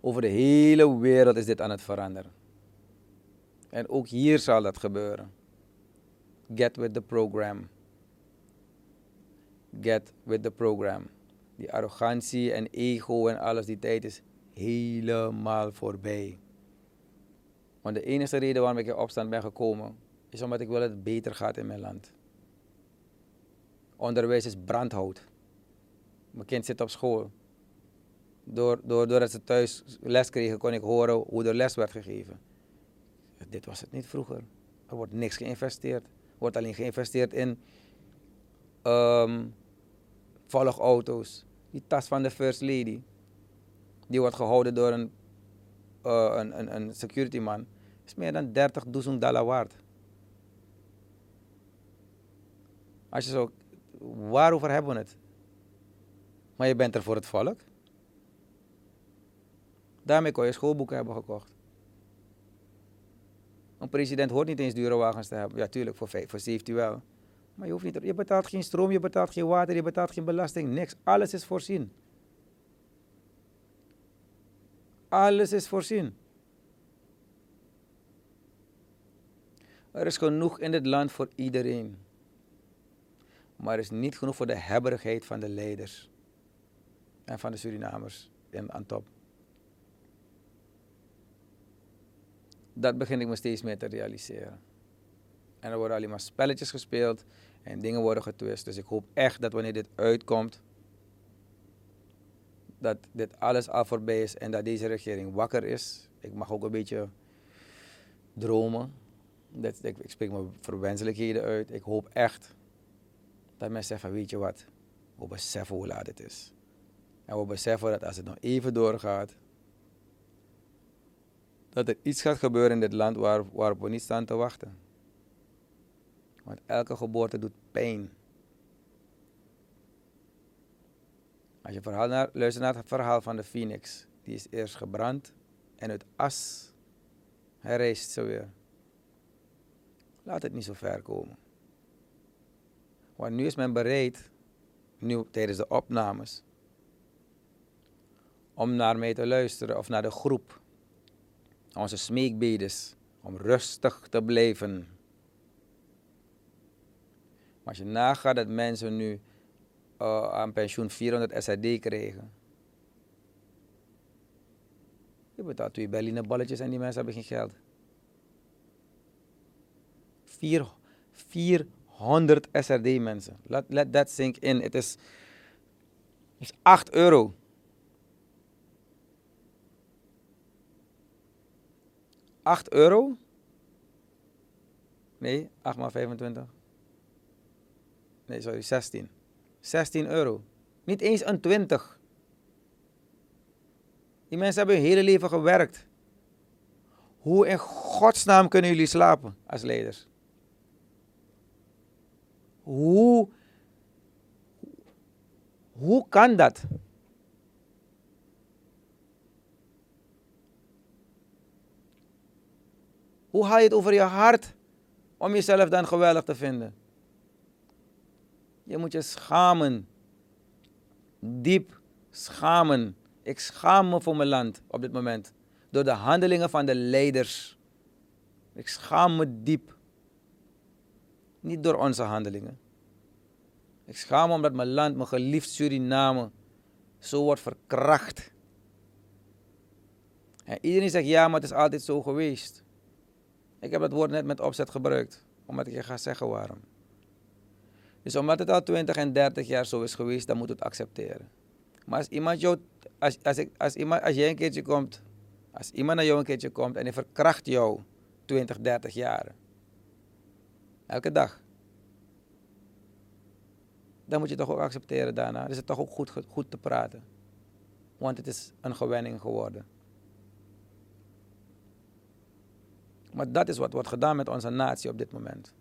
Over de hele wereld is dit aan het veranderen. En ook hier zal dat gebeuren. Get with the program. Get with the program. Die arrogantie en ego en alles, die tijd is helemaal voorbij. Want de enige reden waarom ik in opstand ben gekomen, is omdat ik wil dat het beter gaat in mijn land. Onderwijs is brandhout. Mijn kind zit op school. Door, doordat ze thuis les kregen, kon ik horen hoe er les werd gegeven. Dit was het niet vroeger. Er wordt niks geïnvesteerd. Er wordt alleen geïnvesteerd in um, volgauto's. Die tas van de First Lady, die wordt gehouden door een, uh, een, een, security man, is meer dan 30.000 dollar waard. Als je zo, waarover hebben we het? Maar je bent er voor het volk. Daarmee kon je schoolboeken hebben gekocht. Een president hoort niet eens dure wagens te hebben. Ja, tuurlijk, voor, voor safety wel. Maar je, hoeft niet, je betaalt geen stroom, je betaalt geen water, je betaalt geen belasting, niks. Alles is voorzien. Alles is voorzien. Er is genoeg in dit land voor iedereen. Maar er is niet genoeg voor de hebberigheid van de leiders. En van de Surinamers in, aan top. Dat begin ik me steeds meer te realiseren. En er worden alleen maar spelletjes gespeeld en dingen worden getwist. Dus ik hoop echt dat wanneer dit uitkomt, dat dit alles al voorbij is en dat deze regering wakker is. Ik mag ook een beetje dromen. Dat, ik, ik spreek mijn verwenselijkheden uit. Ik hoop echt dat mensen zeggen weet je wat, we beseffen hoe laat het is. En we beseffen dat als het nog even doorgaat, dat er iets gaat gebeuren in dit land waar, waarop we niet staan te wachten. Want elke geboorte doet pijn. Als je verhaal naar, luistert naar het verhaal van de phoenix, die is eerst gebrand en uit as herrijst ze weer. Laat het niet zo ver komen. Want nu is men bereid, nu tijdens de opnames, om naar mij te luisteren of naar de groep. Onze smeekbedes om rustig te blijven. Als je nagaat dat mensen nu uh, aan pensioen 400 SRD krijgen. Je betaalt twee Berliner balletjes en die mensen hebben geen geld. 4, 400 SRD mensen. Let, let that sink in. Het is, is 8 euro. Acht euro? Nee, 8 maar 25. Nee, sorry, 16. 16 euro. Niet eens een 20. Die mensen hebben hun hele leven gewerkt. Hoe in godsnaam kunnen jullie slapen als leiders? Hoe, hoe kan dat? Hoe haal je het over je hart om jezelf dan geweldig te vinden? Je moet je schamen. Diep schamen. Ik schaam me voor mijn land op dit moment. Door de handelingen van de leiders. Ik schaam me diep. Niet door onze handelingen. Ik schaam me omdat mijn land, mijn geliefd Suriname, zo wordt verkracht. En iedereen zegt ja, maar het is altijd zo geweest. Ik heb het woord net met opzet gebruikt, omdat ik je ga zeggen waarom. Dus omdat het al 20 en 30 jaar zo is geweest, dan moet het accepteren. Maar als iemand jou, als, als, ik, als, iemand, als jij een keertje komt, als iemand naar jou een keertje komt en hij verkracht jou 20, 30 jaar, elke dag, dan moet je toch ook accepteren daarna. Dan is het toch ook goed, goed te praten. Want het is een gewenning geworden. Maar dat is wat wordt gedaan met onze natie op dit moment.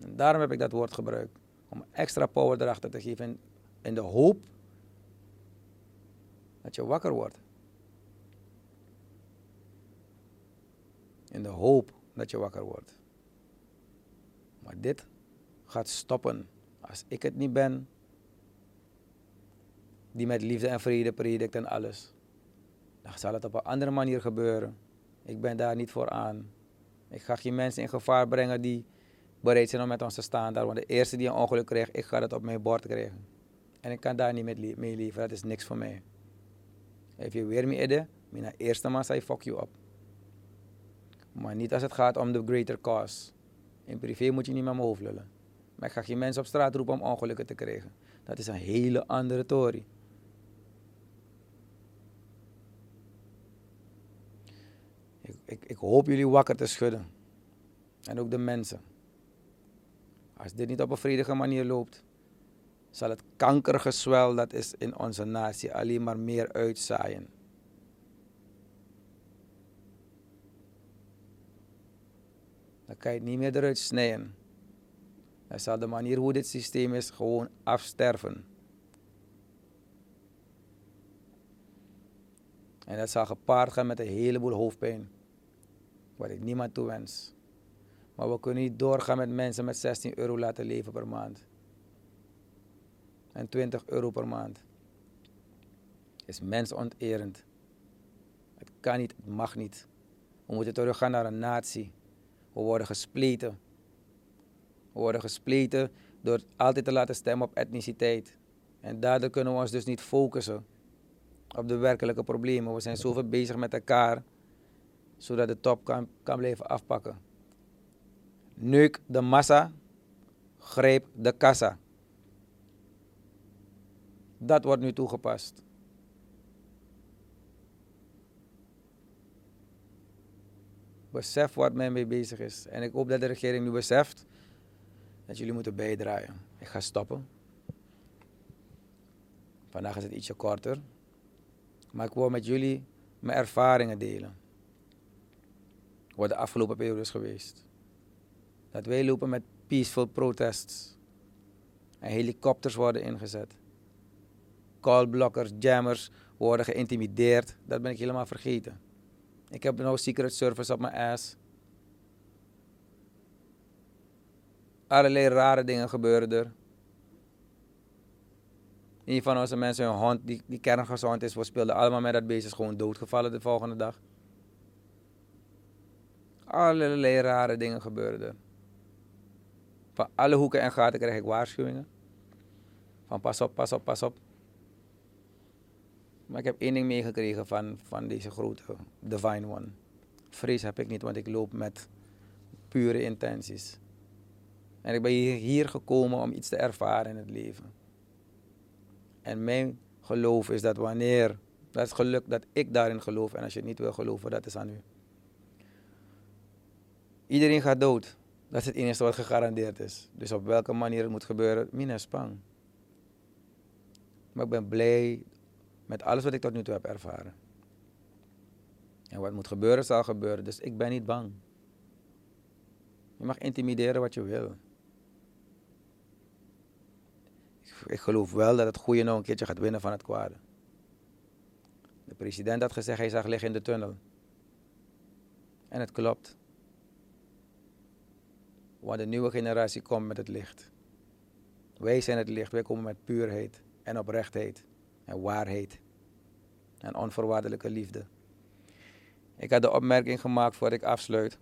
En daarom heb ik dat woord gebruikt. Om extra power erachter te geven in, in de hoop dat je wakker wordt. In de hoop dat je wakker wordt. Maar dit gaat stoppen als ik het niet ben. Die met liefde en vrede predikt en alles. Dan zal het op een andere manier gebeuren. Ik ben daar niet voor aan. Ik ga geen mensen in gevaar brengen die bereid zijn om met ons te staan daar. Want de eerste die een ongeluk krijgt, ik ga het op mijn bord krijgen. En ik kan daar niet mee leven, dat is niks voor mij. Als je weer mee idee, mijn eerste man zei fuck you up. Maar niet als het gaat om de greater cause. In privé moet je niet met mijn hoofd. Maar ik ga geen mensen op straat roepen om ongelukken te krijgen. Dat is een hele andere tory. Ik, ik, ik hoop jullie wakker te schudden. En ook de mensen. Als dit niet op een vredige manier loopt, zal het kankergezwel dat is in onze natie alleen maar meer uitzaaien. Dan kan je het niet meer eruit snijden. Dan zal de manier hoe dit systeem is gewoon afsterven. En dat zal gepaard gaan met een heleboel hoofdpijn. Wat ik niemand toewens. Maar we kunnen niet doorgaan met mensen met 16 euro laten leven per maand. En 20 euro per maand. Is mensonterend. Het kan niet, het mag niet. We moeten teruggaan naar een natie. We worden gespleten. We worden gespleten door altijd te laten stemmen op etniciteit. En daardoor kunnen we ons dus niet focussen op de werkelijke problemen. We zijn zoveel bezig met elkaar, zodat de top kan, kan blijven afpakken. Neuk de massa, greep de kassa. Dat wordt nu toegepast. Besef wat men mee bezig is. En ik hoop dat de regering nu beseft dat jullie moeten bijdragen. Ik ga stoppen. Vandaag is het ietsje korter. Maar ik wil met jullie mijn ervaringen delen. Wat de afgelopen periode is geweest. Dat wij lopen met peaceful protests. En helikopters worden ingezet. Callblockers, jammers worden geïntimideerd. Dat ben ik helemaal vergeten. Ik heb nou Secret Service op mijn ass. Allerlei rare dingen gebeuren er. Een van onze mensen, een hond die, die kerngezond is, we speelden allemaal met dat beest, is gewoon doodgevallen de volgende dag. Allerlei rare dingen gebeuren er. Van alle hoeken en gaten krijg ik waarschuwingen. Van pas op, pas op, pas op. Maar ik heb één ding meegekregen van, van deze grote Divine One. Vrees heb ik niet, want ik loop met pure intenties. En ik ben hier gekomen om iets te ervaren in het leven. En mijn geloof is dat wanneer, dat is geluk dat ik daarin geloof. En als je het niet wil geloven, dat is aan u. Iedereen gaat dood. Dat is het enige wat gegarandeerd is. Dus op welke manier het moet gebeuren, mina spang. Maar ik ben blij met alles wat ik tot nu toe heb ervaren. En wat moet gebeuren, zal gebeuren. Dus ik ben niet bang. Je mag intimideren wat je wil. Ik geloof wel dat het goede nog een keertje gaat winnen van het kwade. De president had gezegd, hij zag liggen in de tunnel. En het klopt. Want de nieuwe generatie komt met het licht. Wij zijn het licht, wij komen met puurheid en oprechtheid en waarheid en onvoorwaardelijke liefde. Ik had de opmerking gemaakt voordat ik afsluit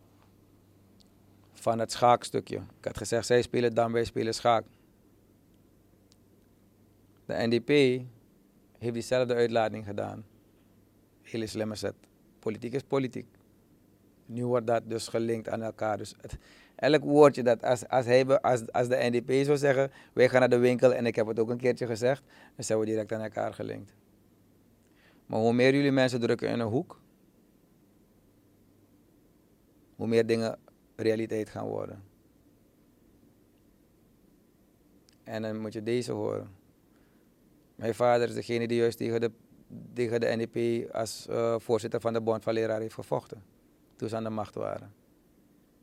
van het schaakstukje. Ik had gezegd, zij spelen dan, wij spelen schaak. De NDP heeft diezelfde uitlating gedaan. Hele slimme set. Politiek is politiek. Nu wordt dat dus gelinkt aan elkaar. Dus het, elk woordje dat als, als, hij, als, als de NDP zou zeggen, wij gaan naar de winkel en ik heb het ook een keertje gezegd, dan zijn we direct aan elkaar gelinkt. Maar hoe meer jullie mensen drukken in een hoek, hoe meer dingen realiteit gaan worden. En dan moet je deze horen. Mijn vader is degene die juist tegen de, tegen de NDP als uh, voorzitter van de Bond van Leraren heeft gevochten. Toen ze aan de macht waren.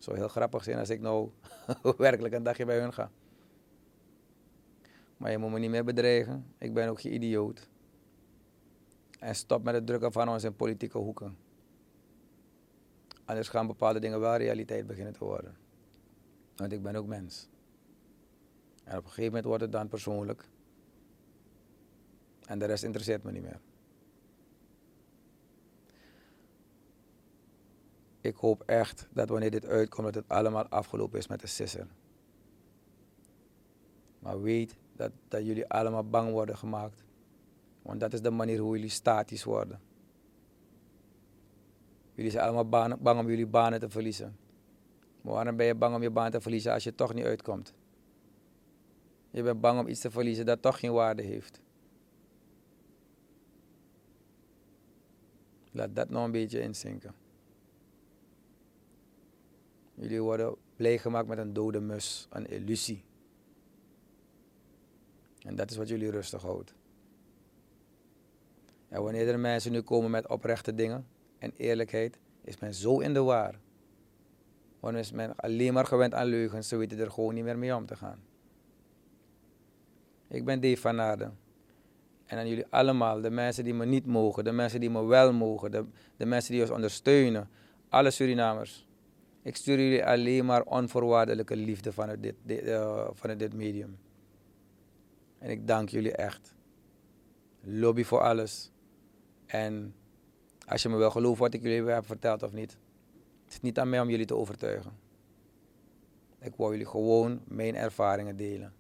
Het zou heel grappig zijn als ik nou werkelijk een dagje bij hun ga. Maar je moet me niet meer bedreigen. Ik ben ook geen idioot. En stop met het drukken van ons in politieke hoeken. Anders gaan bepaalde dingen wel realiteit beginnen te worden. Want ik ben ook mens. En op een gegeven moment wordt het dan persoonlijk. En de rest interesseert me niet meer. Ik hoop echt dat wanneer dit uitkomt, dat het allemaal afgelopen is met de sisser. Maar weet dat, dat jullie allemaal bang worden gemaakt. Want dat is de manier hoe jullie statisch worden. Jullie zijn allemaal bang, bang om jullie banen te verliezen. Maar waarom ben je bang om je baan te verliezen als je toch niet uitkomt? Je bent bang om iets te verliezen dat toch geen waarde heeft. Laat dat nog een beetje inzinken. Jullie worden blij gemaakt met een dode mus, een illusie. En dat is wat jullie rustig houdt. En wanneer er mensen nu komen met oprechte dingen en eerlijkheid, is men zo in de war. Want is men alleen maar gewend aan leugens, ze weten er gewoon niet meer mee om te gaan. Ik ben Dave van Naarden. En aan jullie allemaal, de mensen die me niet mogen, de mensen die me wel mogen, de, de mensen die ons ondersteunen, alle Surinamers. Ik stuur jullie alleen maar onvoorwaardelijke liefde vanuit dit, dit, eh, vanuit dit medium. En ik dank jullie echt. Lobby voor alles. En als je me wel gelooft wat ik jullie heb verteld of niet. Het is niet aan mij om jullie te overtuigen. Ik wou jullie gewoon mijn ervaringen delen.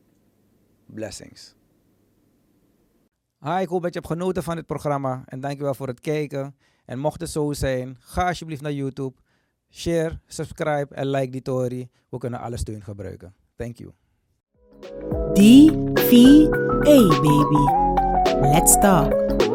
Blessings. Hi, ik hoop dat je hebt genoten van dit programma. En dankjewel voor het kijken. En mocht het zo zijn, ga alsjeblieft naar YouTube. Share, subscribe en like die story. We kunnen alle steun gebruiken. Thank you. D-V-A, baby. Let's talk.